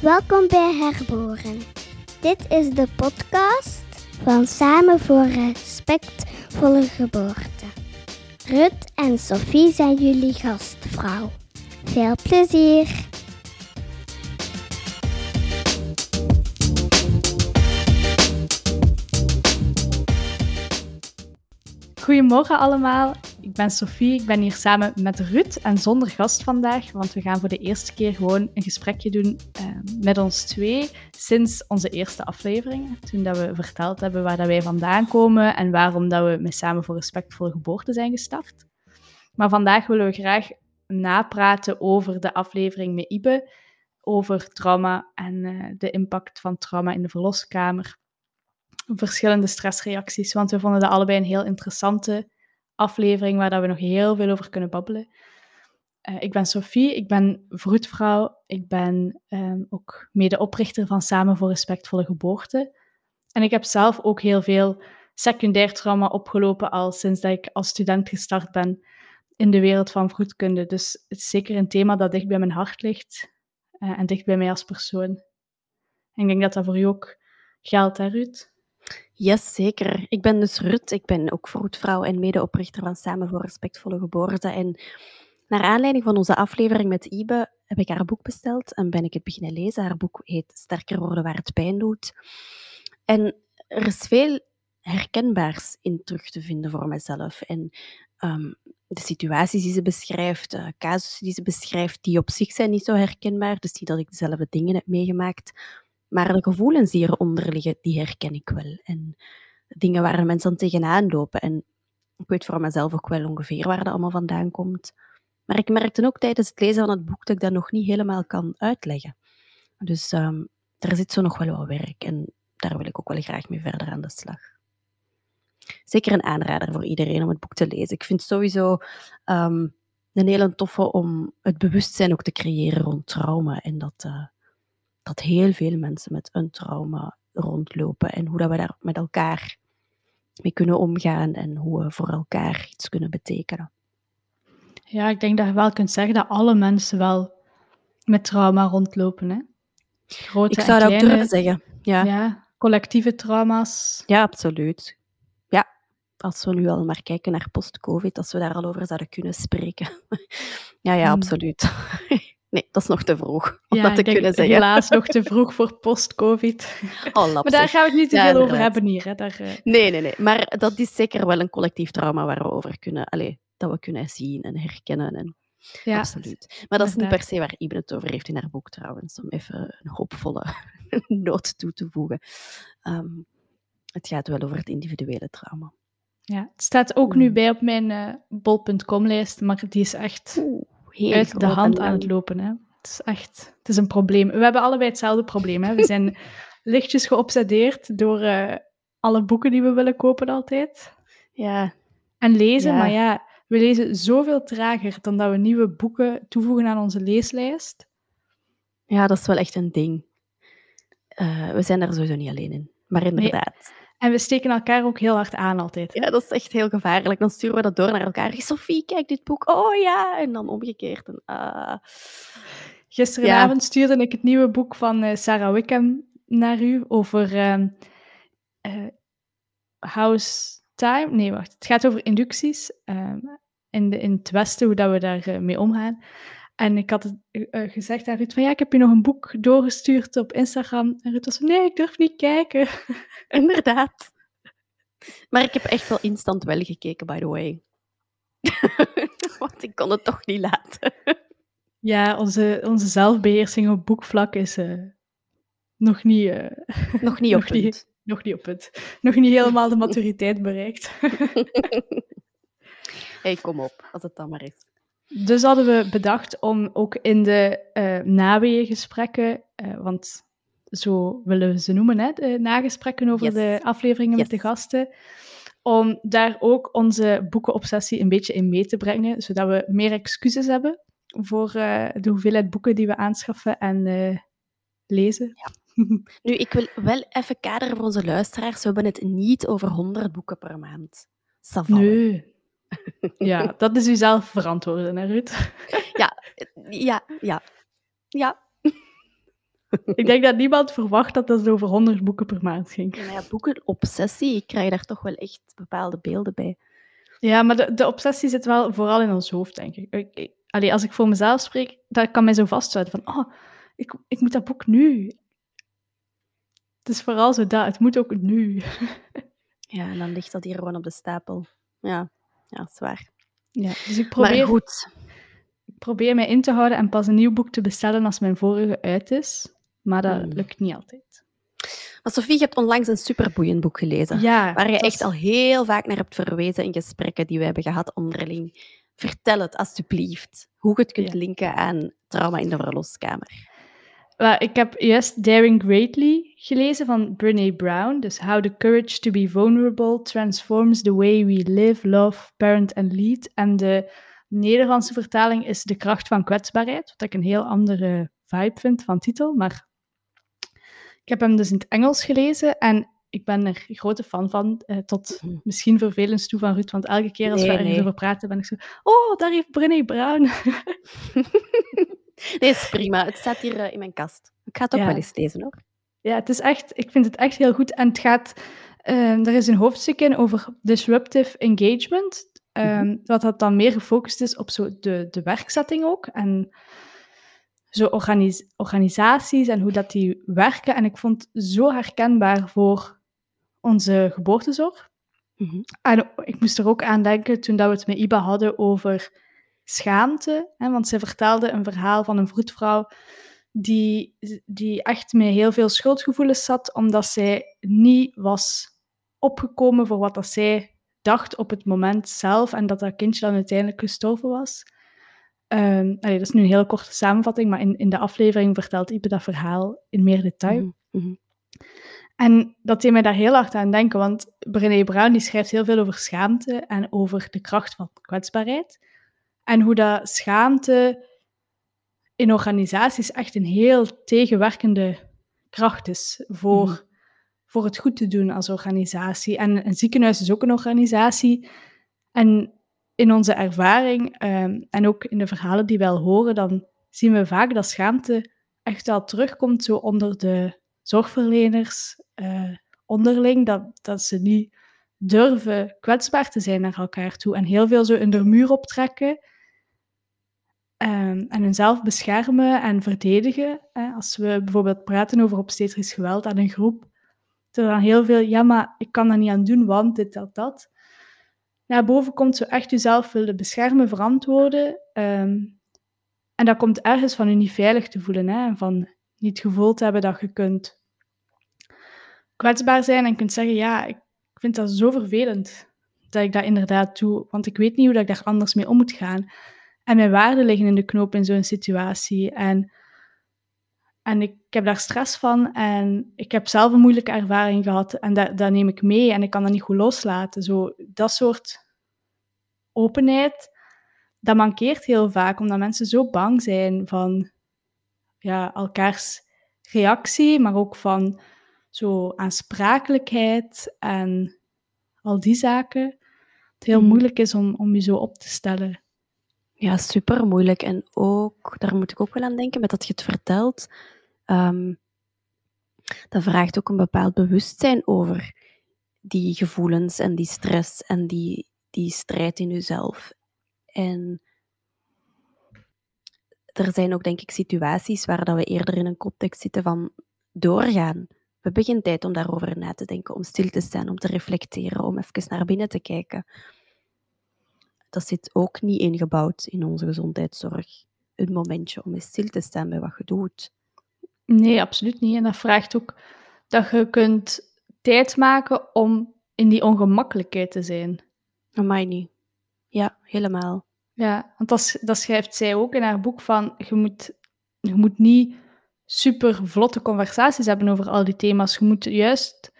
Welkom bij Herboren. Dit is de podcast van Samen voor Respectvolle Geboorte. Rut en Sophie zijn jullie gastvrouw. Veel plezier! Goedemorgen allemaal, ik ben Sophie. Ik ben hier samen met Ruud en zonder gast vandaag, want we gaan voor de eerste keer gewoon een gesprekje doen uh, met ons twee sinds onze eerste aflevering. Toen dat we verteld hebben waar dat wij vandaan komen en waarom dat we met Samen voor Respectvolle Geboorte zijn gestart. Maar vandaag willen we graag napraten over de aflevering met Ibe, over trauma en uh, de impact van trauma in de verloskamer verschillende stressreacties, want we vonden dat allebei een heel interessante aflevering waar dat we nog heel veel over kunnen babbelen. Uh, ik ben Sophie, ik ben vroedvrouw, ik ben um, ook medeoprichter van Samen voor Respectvolle Geboorte. En ik heb zelf ook heel veel secundair trauma opgelopen al sinds dat ik als student gestart ben in de wereld van vroedkunde. Dus het is zeker een thema dat dicht bij mijn hart ligt uh, en dicht bij mij als persoon. En ik denk dat dat voor u ook geldt, hè Ruud? Yes, zeker. Ik ben dus Rut. Ik ben ook vroedvrouw en medeoprichter van Samen voor Respectvolle Geboorte. En naar aanleiding van onze aflevering met Ibe heb ik haar boek besteld en ben ik het beginnen lezen. Haar boek heet Sterker worden waar het pijn doet. En er is veel herkenbaars in terug te vinden voor mezelf. En um, de situaties die ze beschrijft, de casussen die ze beschrijft, die op zich zijn niet zo herkenbaar. Dus niet dat ik dezelfde dingen heb meegemaakt. Maar de gevoelens die eronder liggen, die herken ik wel. En dingen waar mensen aan tegenaan lopen. En ik weet voor mezelf ook wel ongeveer waar dat allemaal vandaan komt. Maar ik merkte ook tijdens het lezen van het boek dat ik dat nog niet helemaal kan uitleggen. Dus um, er zit zo nog wel wat werk en daar wil ik ook wel graag mee verder aan de slag. Zeker een aanrader voor iedereen om het boek te lezen. Ik vind sowieso um, een hele toffe om het bewustzijn ook te creëren rond trauma en dat, uh, dat heel veel mensen met een trauma rondlopen en hoe dat we daar met elkaar mee kunnen omgaan en hoe we voor elkaar iets kunnen betekenen. Ja, ik denk dat je wel kunt zeggen dat alle mensen wel met trauma rondlopen. Hè? Grote ik zou dat ook durven zeggen. Ja. ja, collectieve trauma's. Ja, absoluut. Ja, als we nu al maar kijken naar post-COVID, als we daar al over zouden kunnen spreken. ja, ja, hmm. Nee, dat is nog te vroeg om ja, dat te kunnen zeggen. Helaas nog te vroeg voor post-COVID. Oh, maar daar gaan we het niet te ja, veel over hebben hier. Hè. Daar, uh... Nee, nee, nee. Maar dat is zeker wel een collectief trauma waar we over kunnen, allez, dat we kunnen zien en herkennen. En... Ja, Absoluut. Maar dat is niet per se waar Iben het over heeft in haar boek trouwens, om even een hoopvolle noot toe te voegen. Um, het gaat wel over het individuele trauma. Ja, het staat ook nu mm. bij op mijn uh, bol.com-lijst, maar die is echt... Oeh heel uit de hand aan het lopen. Hè. Het is echt het is een probleem. We hebben allebei hetzelfde probleem. Hè. We zijn lichtjes geobsedeerd door uh, alle boeken die we willen kopen altijd. Ja. En lezen, maar ja, we lezen zoveel trager dan dat we nieuwe boeken toevoegen aan onze leeslijst. Ja, dat is wel echt een ding. Uh, we zijn daar sowieso niet alleen in. Maar inderdaad. En we steken elkaar ook heel hard aan altijd. Ja, dat is echt heel gevaarlijk. Dan sturen we dat door naar elkaar. Sophie, kijk dit boek. Oh ja. En dan omgekeerd. En, uh... Gisteravond stuurde ik het nieuwe boek van uh, Sarah Wickham naar u over uh, house time. Nee, wacht. Het gaat over inducties ehm, in, de, in het Westen, hoe dat we daarmee mee omgaan. En ik had het, uh, gezegd aan Ruud van ja, ik heb je nog een boek doorgestuurd op Instagram. En Ruud was van nee, ik durf niet kijken. Inderdaad. Maar ik heb echt wel instant wel gekeken, by the way. Want ik kon het toch niet laten. ja, onze, onze zelfbeheersing op boekvlak is uh, nog niet... Uh, nog niet op nog Niet, nog niet op het. Nog niet helemaal de maturiteit bereikt. hey, kom op, als het dan maar is. Dus hadden we bedacht om ook in de uh, gesprekken, uh, want zo willen we ze noemen, hè, de nagesprekken over de afleveringen met de gasten, om daar ook onze boekenobsessie een beetje in mee te brengen, zodat we meer excuses hebben voor uh, de hoeveelheid boeken die we aanschaffen en lezen. Ja. Nu, ik wil wel even kaderen voor onze luisteraars. We hebben het niet over 100 boeken per maand. Nee, ja, dat is u zelf verantwoorden, hè, Ruud? Ja, ja, ja. Ja. ik denk dat niemand verwacht dat het over 100 boeken per maand ging. Ja, ja, boeken, obsessie, ik krijg daar toch wel echt bepaalde beelden bij. Ja, maar de, de obsessie zit wel vooral in ons hoofd, denk ik. ik, ik allee, als ik voor mezelf spreek, dat kan mij zo vasthouden van, oh, ik, ik moet dat boek nu. Het is vooral zo dat, het moet ook nu. Ja, en dan ligt dat hier gewoon op de stapel. Ja, ja, zwaar. Ja, dus ik probeer, Maar goed, ik probeer mij in te houden en pas een nieuw boek te bestellen als mijn vorige uit is. Maar dat Hmm. lukt niet altijd. maar Sophie, je hebt onlangs een superboeiend boek gelezen. Ja, Waar je dat echt is- al heel vaak naar hebt verwezen in gesprekken die we hebben gehad onderling. Vertel het alsjeblieft. Hoe je het kunt Ja. linken aan trauma in de verloskamer. Wel, ik heb juist Daring Greatly gelezen van Brene Brown. Dus How the Courage to be Vulnerable Transforms the Way We Live, Love, Parent and Lead. En de Nederlandse vertaling is De Kracht van Kwetsbaarheid. Wat ik een heel andere vibe vind van titel. Maar ik heb hem dus in het Engels gelezen en ik ben er grote fan van. eh, tot Mhm. misschien vervelend toe van Ruud. Want elke keer als Nee, we ergens nee. over praten, ben ik zo... Oh, daar heeft Brene Brown. Nee, is prima. Het staat hier eh, in mijn kast. Ik ga het ook Ja. wel eens lezen hoor. Ja, het is echt, ik vind het echt heel goed. En het gaat, ehm, er is een hoofdstuk in over disruptive engagement. ehm, Wat dat dan meer gefocust is op zo de, de werkzetting ook. En zo organis- organisaties en hoe dat die werken. En ik vond het zo herkenbaar voor onze geboortezorg. Mhm. En ik moest er ook aan denken toen dat we het met Iba hadden over schaamte. Hè, want zij vertelde een verhaal van een vroedvrouw die, die echt met heel veel schuldgevoelens zat, omdat zij niet was opgekomen voor wat dat zij dacht op het moment zelf en dat dat kindje dan uiteindelijk gestorven was. Ehm, allee, dat is nu een hele korte samenvatting, maar in, in de aflevering vertelt Ibe dat verhaal in meer detail. Mhm. Mhm. En dat deed mij daar heel hard aan denken, want Brené Brown die schrijft heel veel over schaamte en over de kracht van kwetsbaarheid. En hoe dat schaamte in organisaties echt een heel tegenwerkende kracht is voor, Mhm. voor het goed te doen als organisatie. En een ziekenhuis is ook een organisatie. En in onze ervaring ehm, en ook in de verhalen die we wel horen, dan zien we vaak dat schaamte echt wel terugkomt zo onder de zorgverleners eh, onderling, dat, dat ze niet durven kwetsbaar te zijn naar elkaar toe en heel veel zo in de muur optrekken ehm, en hunzelf beschermen en verdedigen. Hè. Als we bijvoorbeeld praten over obstetrisch geweld aan een groep, er dan heel veel, ja, maar ik kan daar niet aan doen, want dit, dat, dat. Naar boven komt zo echt jezelf willen beschermen, verantwoorden. ehm, en dat komt ergens van je niet veilig te voelen, hè, en van niet gevoeld hebben dat je kunt kwetsbaar zijn en kunt zeggen, ja, ik vind dat zo vervelend dat ik dat inderdaad doe, want ik weet niet hoe dat ik daar anders mee om moet gaan. En mijn waarden liggen in de knoop in zo'n situatie. En, en ik, heb daar stress van en ik heb zelf een moeilijke ervaring gehad en dat, dat neem ik mee en ik kan dat niet goed loslaten. Zo, dat soort openheid, dat mankeert heel vaak, omdat mensen zo bang zijn van ja, elkaars reactie, maar ook van zo aansprakelijkheid en al die zaken. Het heel Mhm. moeilijk is om, om je zo op te stellen. Ja, super moeilijk. En ook, daar moet ik ook wel aan denken, met dat je het vertelt. ehm, dat vraagt ook een bepaald bewustzijn over die gevoelens en die stress en die, die strijd in jezelf. En er zijn ook, denk ik, situaties waar dat we eerder in een context zitten van doorgaan. We hebben geen tijd om daarover na te denken, om stil te staan, om te reflecteren, om even naar binnen te kijken. Dat zit ook niet ingebouwd in onze gezondheidszorg. Een momentje om eens stil te staan bij wat je doet. Nee, absoluut niet. En dat vraagt ook dat je kunt tijd maken om in die ongemakkelijkheid te zijn. Amai niet. Ja, helemaal. Ja, want dat, dat schrijft zij ook in haar boek van, je moet, je moet niet super vlotte conversaties hebben over al die thema's. Je moet juist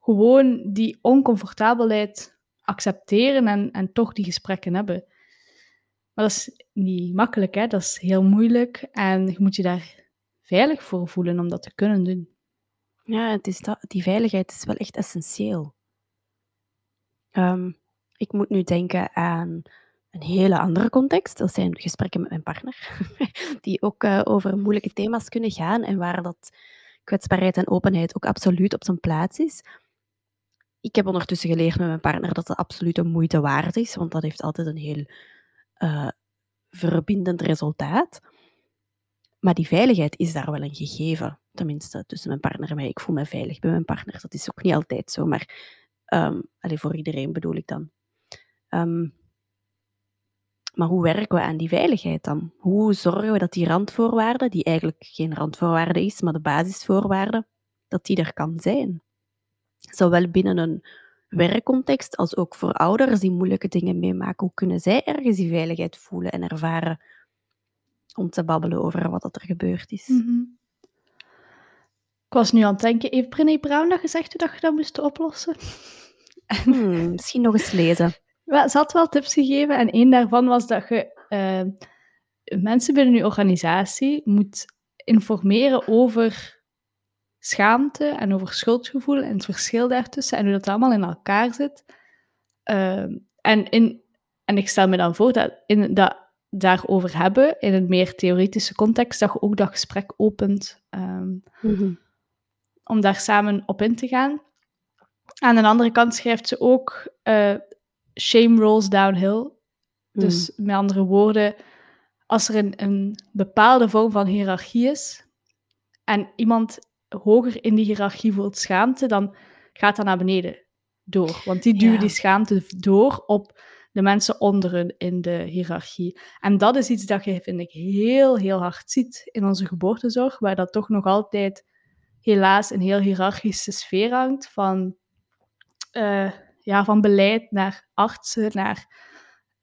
gewoon die oncomfortabelheid accepteren en, en toch die gesprekken hebben. Maar dat is niet makkelijk, hè? dat is heel moeilijk en je moet je daar veilig voor voelen om dat te kunnen doen. Ja, het is dat, die veiligheid is wel echt essentieel. Ehm, ik moet nu denken aan een hele andere context. Dat zijn gesprekken met mijn partner, die ook uh, over moeilijke thema's kunnen gaan en waar dat kwetsbaarheid en openheid ook absoluut op zijn plaats is. Ik heb ondertussen geleerd met mijn partner dat het absoluut een moeite waard is, want dat heeft altijd een heel uh, verbindend resultaat. Maar die veiligheid is daar wel een gegeven. Tenminste, tussen mijn partner en mij. Ik voel me veilig bij mijn partner. Dat is ook niet altijd zo, maar um, voor iedereen bedoel ik dan. Um, maar hoe werken we aan die veiligheid dan? Hoe zorgen we dat die randvoorwaarden, die eigenlijk geen randvoorwaarde is, maar de basisvoorwaarden, dat die er kan zijn? Zowel binnen een werkcontext als ook voor ouders die moeilijke dingen meemaken. Hoe kunnen zij ergens die veiligheid voelen en ervaren om te babbelen over wat er gebeurd is? Mm -hmm. Ik was nu aan het denken, heeft Brené Brown dat gezegd hoe dat je dat moest oplossen? Hmm, misschien nog eens lezen. Ze had wel tips gegeven en één daarvan was dat je uh, mensen binnen je organisatie moet informeren over schaamte en over schuldgevoel en het verschil daartussen en hoe dat allemaal in elkaar zit. Uh, en, in, en ik stel me dan voor dat in dat daarover hebben, in een meer theoretische context, dat je ook dat gesprek opent um, mm-hmm. om daar samen op in te gaan. Aan de andere kant schrijft ze ook uh, shame rolls downhill. Dus mm. met andere woorden, als er een, een bepaalde vorm van hiërarchie is en iemand hoger in die hiërarchie voelt schaamte, dan gaat dat naar beneden door. Want die duwen die schaamte door op de mensen onder hun in de hiërarchie. En dat is iets dat je, vind ik, heel, heel hard ziet in onze geboortezorg, waar dat toch nog altijd helaas een heel hiërarchische sfeer hangt van... Uh, ja, van beleid naar artsen, naar,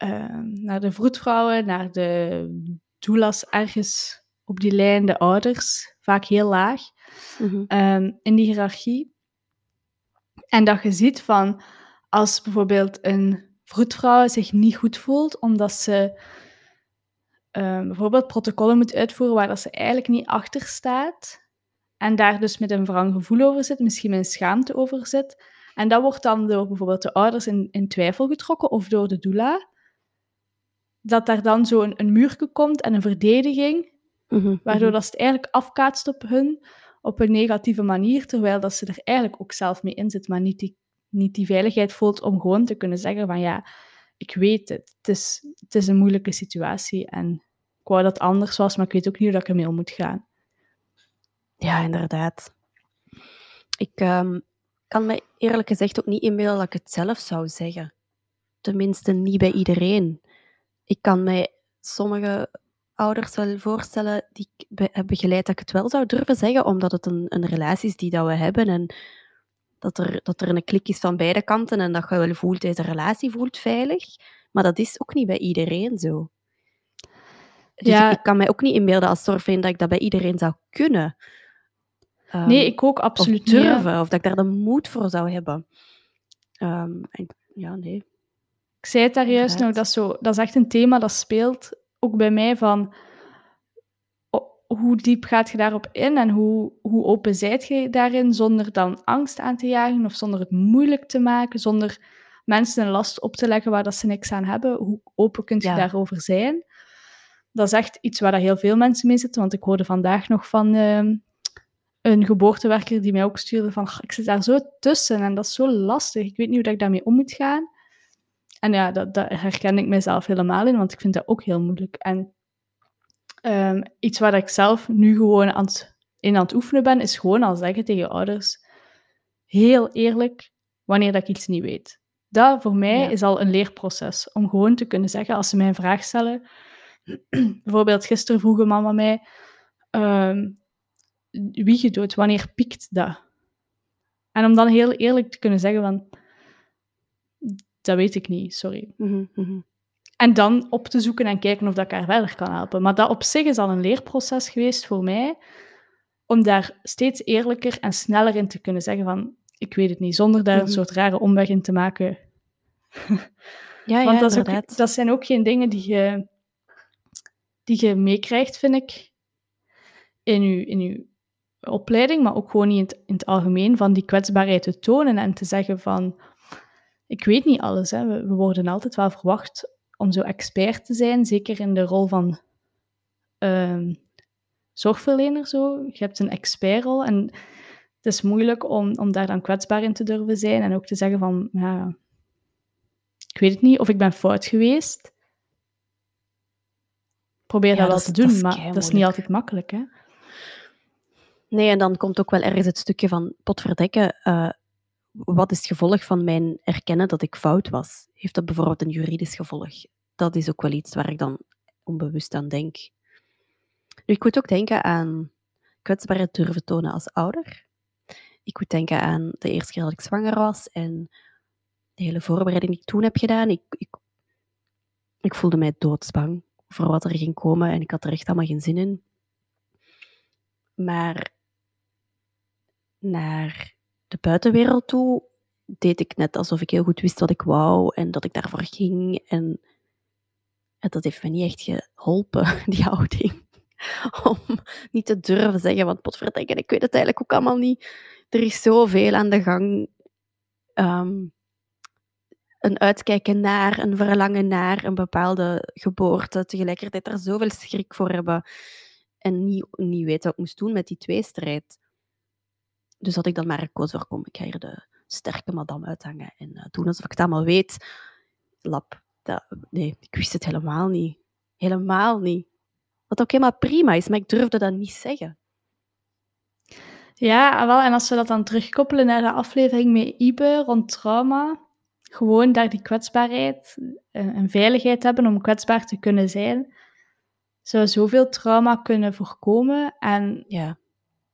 uh, naar de vroedvrouwen, naar de doulas ergens op die lijn, de ouders, vaak heel laag mm um, in die hiërarchie. En dat je ziet van als bijvoorbeeld een vroedvrouw zich niet goed voelt omdat ze um, bijvoorbeeld protocollen moet uitvoeren waar dat ze eigenlijk niet achter staat en daar dus met een wrang gevoel over zit, misschien met een schaamte over zit, en dat wordt dan door bijvoorbeeld de ouders in, in twijfel getrokken of door de doula. Dat daar dan zo een, een muurje komt en een verdediging, mhm, waardoor mhm. dat ze het eigenlijk afkaatst op hun op een negatieve manier, terwijl dat ze er eigenlijk ook zelf mee in zit, maar niet die, niet die veiligheid voelt om gewoon te kunnen zeggen van ja, ik weet het, het is, het is een moeilijke situatie en ik wou dat het anders was, maar ik weet ook niet hoe ik ermee om moet gaan. Ja, inderdaad. Ik, um, kan me eerlijk gezegd ook niet inbeelden dat ik het zelf zou zeggen. Tenminste, niet bij iedereen. Ik kan mij sommige ouders wel voorstellen die ik heb begeleid dat ik het wel zou durven zeggen, omdat het een, een relatie is die dat we hebben en dat er, dat er een klik is van beide kanten en dat je wel voelt, deze relatie voelt veilig. Maar dat is ook niet bij iedereen zo. Dus ja. ik, ik, kan mij ook niet inbeelden als zorgvriend dat ik dat bij iedereen zou kunnen. Um, nee, ik ook absoluut of durven, of dat ik daar de moed voor zou hebben. Um, en, ja, nee. Ik zei het daar juist nog, dat is, zo, dat is echt een thema dat speelt, ook bij mij, van hoe diep gaat je daarop in en hoe, hoe open zijt je daarin, zonder dan angst aan te jagen of zonder het moeilijk te maken, zonder mensen een last op te leggen waar dat ze niks aan hebben. Hoe open kun je ja. daarover zijn? Dat is echt iets waar heel veel mensen mee zitten, want ik hoorde vandaag nog van... Uh, een geboortewerker die mij ook stuurde van ik zit daar zo tussen en dat is zo lastig. Ik weet niet hoe ik daarmee om moet gaan. En ja, dat, dat herken ik mezelf helemaal in, want ik vind dat ook heel moeilijk. En um, iets waar ik zelf nu gewoon aan het, in aan het oefenen ben, is gewoon al zeggen tegen ouders, heel eerlijk, wanneer dat ik iets niet weet. Dat voor mij is al een leerproces, om gewoon te kunnen zeggen, als ze mij een vraag stellen, bijvoorbeeld gisteren vroeg mama mij, um, wie doet, wanneer piekt dat? En om dan heel eerlijk te kunnen zeggen van, dat weet ik niet, sorry. Mhm, mhm. En dan op te zoeken en kijken of dat ik haar verder kan helpen. Maar dat op zich is al een leerproces geweest voor mij, om daar steeds eerlijker en sneller in te kunnen zeggen van, ik weet het niet, zonder daar een mhm. soort rare omweg in te maken. ja, Want dat, ook, dat, zijn ook geen dingen die je, die je meekrijgt, vind ik, in je, in je opleiding, maar ook gewoon niet in het, in het, algemeen, van die kwetsbaarheid te tonen en te zeggen van, ik weet niet alles. Hè. We, we worden altijd wel verwacht om zo expert te zijn, zeker in de rol van ehm, zorgverlener. Zo. Je hebt een expertrol en het is moeilijk om, om daar dan kwetsbaar in te durven zijn en ook te zeggen van, ja, ik weet het niet, of ik ben fout geweest. Probeer dat wel te doen, maar dat is niet altijd makkelijk, hè? Nee, en dan komt ook wel ergens het stukje van potverdekken. Uh, wat is het gevolg van mijn erkennen dat ik fout was? Heeft dat bijvoorbeeld een juridisch gevolg? Dat is ook wel iets waar ik dan onbewust aan denk. Nu, ik moet ook denken aan kwetsbaarheid durven tonen als ouder. Ik moet denken aan de eerste keer dat ik zwanger was en de hele voorbereiding die ik toen heb gedaan. Ik, ik, ik voelde mij doodsbang voor wat er ging komen en ik had er echt allemaal geen zin in. Maar naar de buitenwereld toe deed ik net alsof ik heel goed wist wat ik wou en dat ik daarvoor ging. En, dat heeft me niet echt geholpen, die houding. Om niet te durven zeggen, want potverdenken, ik weet het eigenlijk ook allemaal niet. Er is zoveel aan de gang. Um, een uitkijken naar, een verlangen naar een bepaalde geboorte. Tegelijkertijd er zoveel schrik voor hebben en niet, niet weten wat ik moest doen met die tweestrijd. Dus had ik dan maar gekozen voor, kom, ik ga hier de sterke madame uithangen en uh, doen alsof ik het allemaal weet. Lap, dat, nee, ik wist het helemaal niet. Helemaal niet. Wat ook helemaal prima is, maar ik durfde dat niet zeggen. Ja, wel, en als we dat dan terugkoppelen naar de aflevering met Ibe rond trauma, gewoon daar die kwetsbaarheid eh, en veiligheid hebben om kwetsbaar te kunnen zijn, zou zoveel trauma kunnen voorkomen. En ja,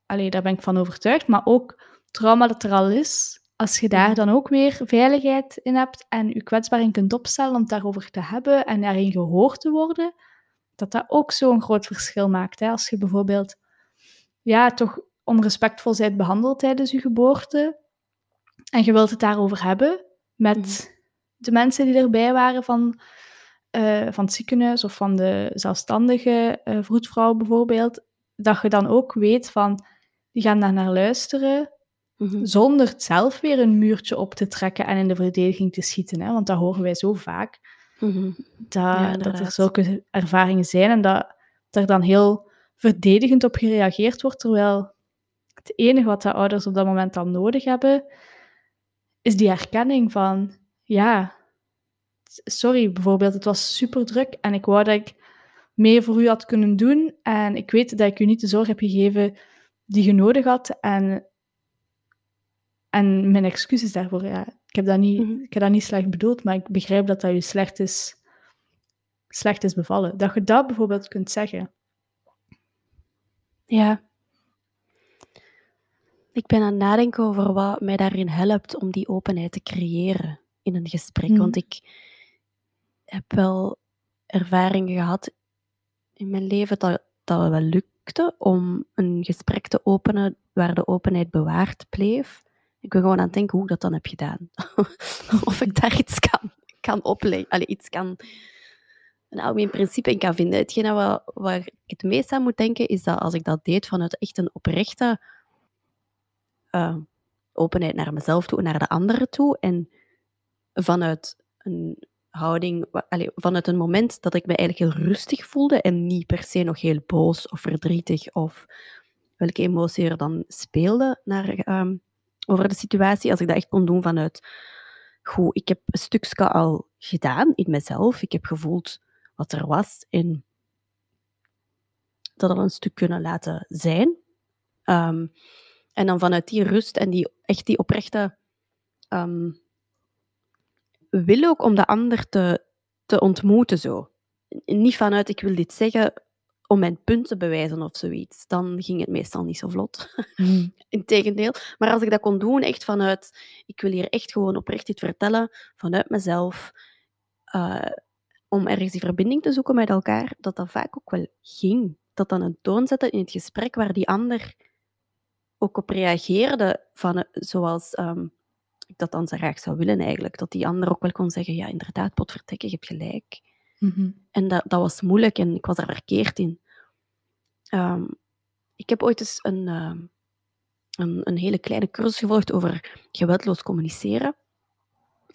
allee, daar ben ik van overtuigd. Maar ook trauma dat er al is, als je daar mhm. dan ook weer veiligheid in hebt en je kwetsbaar in kunt opstellen om het daarover te hebben en daarin gehoord te worden, dat dat ook zo'n groot verschil maakt. Hè? Als je bijvoorbeeld ja, toch onrespectvol bent behandeld tijdens je geboorte en je wilt het daarover hebben met mhm. de mensen die erbij waren van, uh, van het ziekenhuis of van de zelfstandige uh, vroedvrouw bijvoorbeeld, dat je dan ook weet van die gaan daar naar luisteren, mhm. zonder zelf weer een muurtje op te trekken en in de verdediging te schieten. Hè? Want dat horen wij zo vaak, mhm. dat, dat er zulke ervaringen zijn en dat er dan heel verdedigend op gereageerd wordt, terwijl het enige wat de ouders op dat moment dan nodig hebben, is die erkenning van, ja, sorry bijvoorbeeld, het was super druk en ik wou dat ik meer voor u had kunnen doen en ik weet dat ik u niet de zorg heb gegeven die je nodig had. En, en mijn excuses daarvoor, ja. Ik heb, dat niet, mhm. ik heb dat niet slecht bedoeld, maar ik begrijp dat dat je slecht is, slecht is bevallen. Dat je dat bijvoorbeeld kunt zeggen. Ja. Ik ben aan het nadenken over wat mij daarin helpt om die openheid te creëren in een gesprek. Mhm. Want ik heb wel ervaringen gehad in mijn leven dat dat wel lukt om een gesprek te openen waar de openheid bewaard bleef. Ik ben gewoon aan het denken hoe ik dat dan heb gedaan. of ik daar iets kan, kan opleggen. Allee, iets kan, een algemeen principe in kan vinden. Hetgeen wat, waar ik het meest aan moet denken, is dat als ik dat deed vanuit echt een oprechte uh, openheid naar mezelf toe en naar de anderen toe, en vanuit een houding, vanuit een moment dat ik me eigenlijk heel rustig voelde en niet per se nog heel boos of verdrietig of welke emotie er dan speelde naar, ehm, over de situatie, als ik dat echt kon doen vanuit, goed, ik heb een stukje al gedaan in mezelf, ik heb gevoeld wat er was en dat al een stuk kunnen laten zijn. Ehm, en dan vanuit die rust en die, echt die oprechte um, wil ook om de ander te, te ontmoeten zo. Niet vanuit ik wil dit zeggen om mijn punt te bewijzen of zoiets. Dan ging het meestal niet zo vlot. Mm. Integendeel. Maar als ik dat kon doen, echt vanuit ik wil hier echt gewoon oprecht iets vertellen, vanuit mezelf, uh, om ergens die verbinding te zoeken met elkaar, dat dat vaak ook wel ging. Dat dan een toon zette in het gesprek waar die ander ook op reageerde, van, zoals ehm, ik dat dan zo graag zou willen eigenlijk. Dat die ander ook wel kon zeggen, ja, inderdaad, potvertekken, je hebt gelijk. Mhm. En dat, dat was moeilijk en ik was er verkeerd in. Ehm, ik heb ooit eens een, uh, een, een, hele kleine cursus gevolgd over geweldloos communiceren.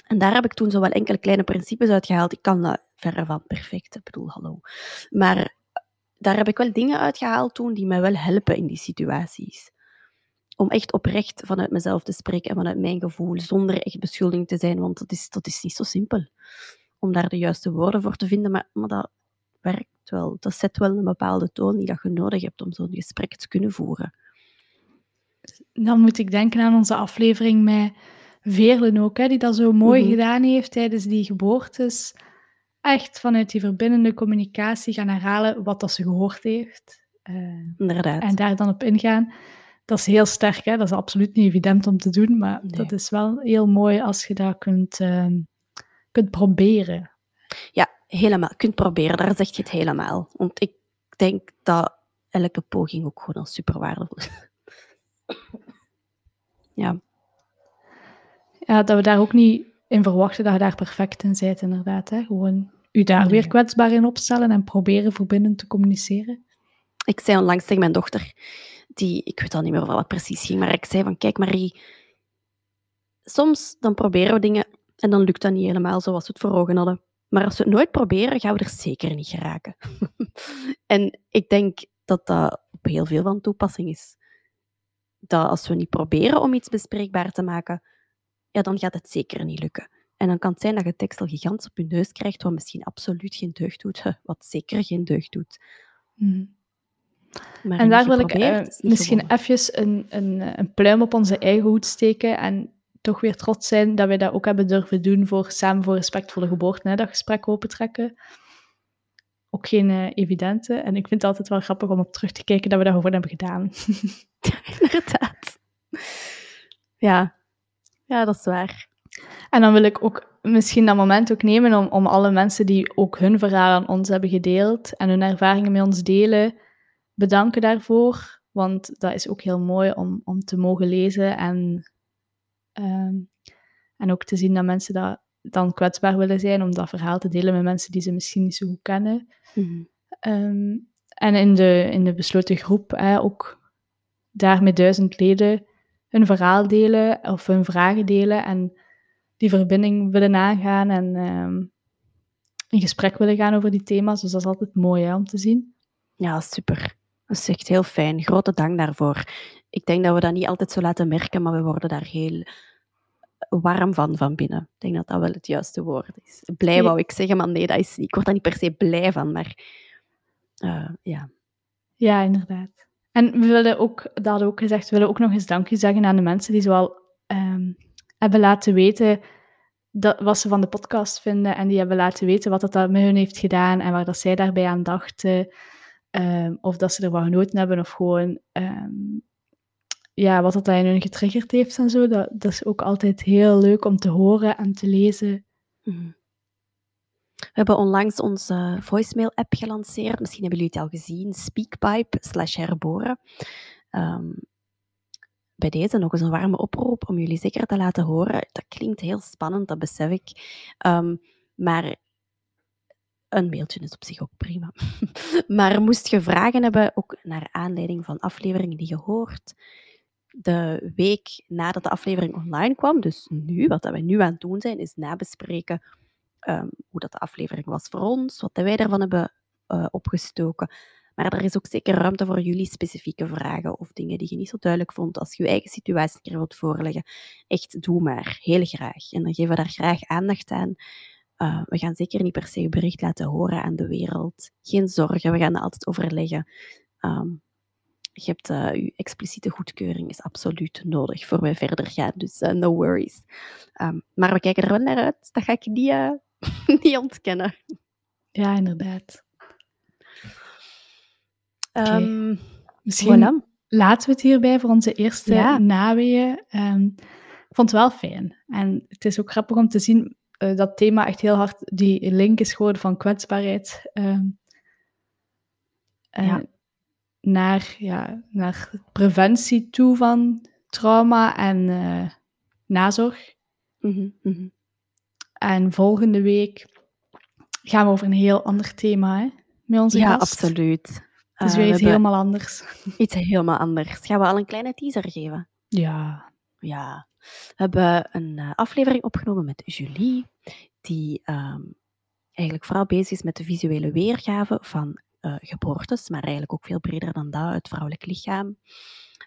En daar heb ik toen zo wel enkele kleine principes uitgehaald. Ik kan dat verre van perfect. Ik bedoel, hallo. Maar daar heb ik wel dingen uitgehaald toen die mij wel helpen in die situaties. Om echt oprecht vanuit mezelf te spreken en vanuit mijn gevoel, zonder echt beschuldiging te zijn, want dat is, dat is niet zo simpel. Om daar de juiste woorden voor te vinden, maar, maar dat werkt wel. Dat zet wel een bepaalde toon die dat je nodig hebt om zo'n gesprek te kunnen voeren. Dan moet ik denken aan onze aflevering met Veerlen ook, hè, die dat zo mooi Mhm. gedaan heeft tijdens die geboortes. Echt vanuit die verbindende communicatie gaan herhalen wat dat ze gehoord heeft. Eh, Inderdaad. en daar dan op ingaan. Dat is heel sterk, hè? dat is absoluut niet evident om te doen, maar Nee. dat is wel heel mooi als je dat kunt, ehm, kunt proberen. Ja, helemaal. Kunt proberen, daar zeg je het helemaal. Want ik denk dat elke poging ook gewoon al super waardevol is. Ja, Ja, dat we daar ook niet in verwachten dat je daar perfect in bent, inderdaad. Hè? Gewoon u daar Nee. weer kwetsbaar in opstellen en proberen verbindend te communiceren. ik zei onlangs tegen mijn dochter, die, ik weet al niet meer wat precies ging, maar ik zei van, kijk Marie, soms dan proberen we dingen en dan lukt dat niet helemaal zoals we het voor ogen hadden. Maar als we het nooit proberen, gaan we er zeker niet geraken. en ik denk dat dat op heel veel van toepassing is. Dat als we niet proberen om iets bespreekbaar te maken, ja, dan gaat het zeker niet lukken. En dan kan het zijn dat je tekst al gigantisch op je neus krijgt, wat misschien absoluut geen deugd doet, wat zeker geen deugd doet. Mhm. Maar En daar wil ik eh, misschien gewonnen. even een, een, een pluim op onze eigen hoed steken en toch weer trots zijn dat wij dat ook hebben durven doen voor Samen voor Respectvolle Geboorte, hè, dat gesprek opentrekken. Ook geen eh, evidente. En ik vind het altijd wel grappig om op terug te kijken dat we dat gewoon hebben gedaan. Inderdaad. Ja. ja, dat is waar. En dan wil ik ook misschien dat moment ook nemen om, om alle mensen die ook hun verhaal aan ons hebben gedeeld en hun ervaringen met ons delen, bedanken daarvoor. Want dat is ook heel mooi om, om te mogen lezen en, ehm, en ook te zien dat mensen dat dan kwetsbaar willen zijn om dat verhaal te delen met mensen die ze misschien niet zo goed kennen. Mhm. Ehm, en in de, in de besloten groep hè, ook daar met duizend leden hun verhaal delen of hun vragen delen en die verbinding willen aangaan en ehm, in gesprek willen gaan over die thema's. Dus dat is altijd mooi hè, om te zien. Ja, super. Dat is echt heel fijn. Grote dank daarvoor. Ik denk dat we dat niet altijd zo laten merken, maar we worden daar heel warm van van binnen. Ik denk dat dat wel het juiste woord is. Blij wou ik zeggen, maar nee, dat is, ik word daar niet per se blij van, maar eh, ja. Ja, inderdaad. En we willen ook, dat hadden we ook gezegd, we willen ook nog eens dankje zeggen aan de mensen die zoal ehm, hebben laten weten dat, wat ze van de podcast vinden en die hebben laten weten wat dat met hun heeft gedaan en waar dat zij daarbij aan dachten. Ehm, of dat ze er wat genoten hebben of gewoon ehm, ja, wat dat in hun getriggerd heeft en zo. Dat, dat is ook altijd heel leuk om te horen en te lezen. Mhm. We hebben onlangs onze voicemail-app gelanceerd. Misschien hebben jullie het al gezien. Speakpipe slash herboren. Ehm, bij deze nog eens een warme oproep om jullie zeker te laten horen. Dat klinkt heel spannend, dat besef ik. Maar een mailtje is op zich ook prima. maar moest je vragen hebben, ook naar aanleiding van afleveringen die je hoort, de week nadat de aflevering online kwam, dus nu, wat wij nu aan het doen zijn, is nabespreken ehm, hoe dat de aflevering was voor ons, wat wij ervan hebben eh, opgestoken. Maar er is ook zeker ruimte voor jullie specifieke vragen of dingen die je niet zo duidelijk vond. Als je je eigen situatie een keer wilt voorleggen, echt doe maar, heel graag. En dan geven we daar graag aandacht aan. Uh, we gaan zeker niet per se je bericht laten horen aan de wereld. Geen zorgen, we gaan dat altijd overleggen. Um, je hebt uh, je expliciete goedkeuring is absoluut nodig voor wij verder gaan, dus uh, no worries. Um, maar we kijken er wel naar uit, dat ga ik niet, uh, niet ontkennen. Ja, inderdaad. Okay. Um, Misschien voilà. laten we het hierbij voor onze eerste ja. naweeën. Um, ik vond het wel fijn. En het is ook grappig om te zien uh, dat thema echt heel hard die link is geworden van kwetsbaarheid. Um, ja. naar, ja, naar preventie toe van trauma en uh, nazorg. Mm -hmm, mm -hmm. En volgende week gaan we over een heel ander thema hè, met onze ja, gast. absoluut. Het is weer uh, iets helemaal anders. Iets helemaal anders. Gaan we al een kleine teaser geven? Ja. Ja. We hebben een uh, aflevering opgenomen met Julie, die um, eigenlijk vooral bezig is met de visuele weergave van uh, geboortes, maar eigenlijk ook veel breder dan dat, het vrouwelijk lichaam.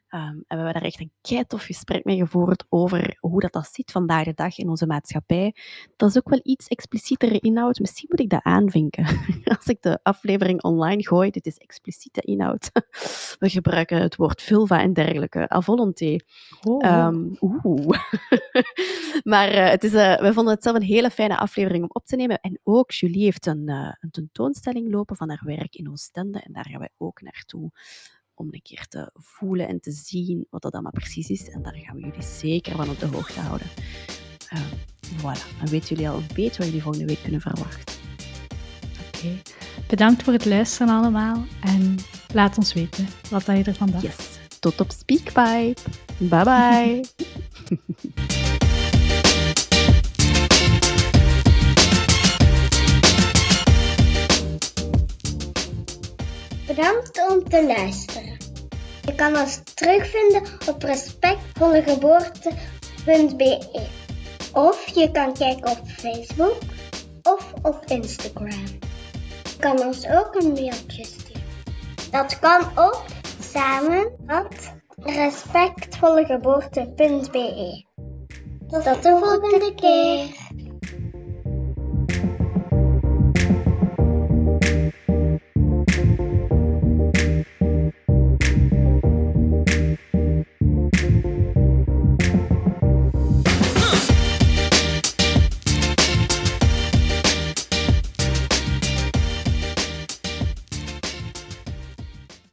Um, en we hebben daar echt een keitof gesprek mee gevoerd over hoe dat, dat zit vandaag de dag in onze maatschappij. Dat is ook wel iets explicietere inhoud. Misschien moet ik dat aanvinken. Als ik de aflevering online gooi, dit is expliciete inhoud. We gebruiken het woord vulva en dergelijke, à volonté. Oh. Um, oeh. maar uh, het is, uh, we vonden het zelf een hele fijne aflevering om op te nemen. En ook Julie heeft een, uh, een tentoonstelling lopen van haar werk in Oostende. En daar gaan wij ook naartoe om een keer te voelen en te zien wat dat allemaal precies is. En daar gaan we jullie zeker van op de hoogte houden. Uh, voilà, dan weten jullie al een beetje wat jullie volgende week kunnen verwachten. Oké, bedankt voor het luisteren allemaal en laat ons weten wat je ervan dacht. Yes, tot op Speakpipe. Bye bye. Bedankt om te luisteren. Je kan ons terugvinden op respectvollegeboorte.be of je kan kijken op Facebook of op Instagram. Je kan ons ook een mailtje sturen. Dat kan op samen op respectvollegeboorte.be. Tot de volgende keer.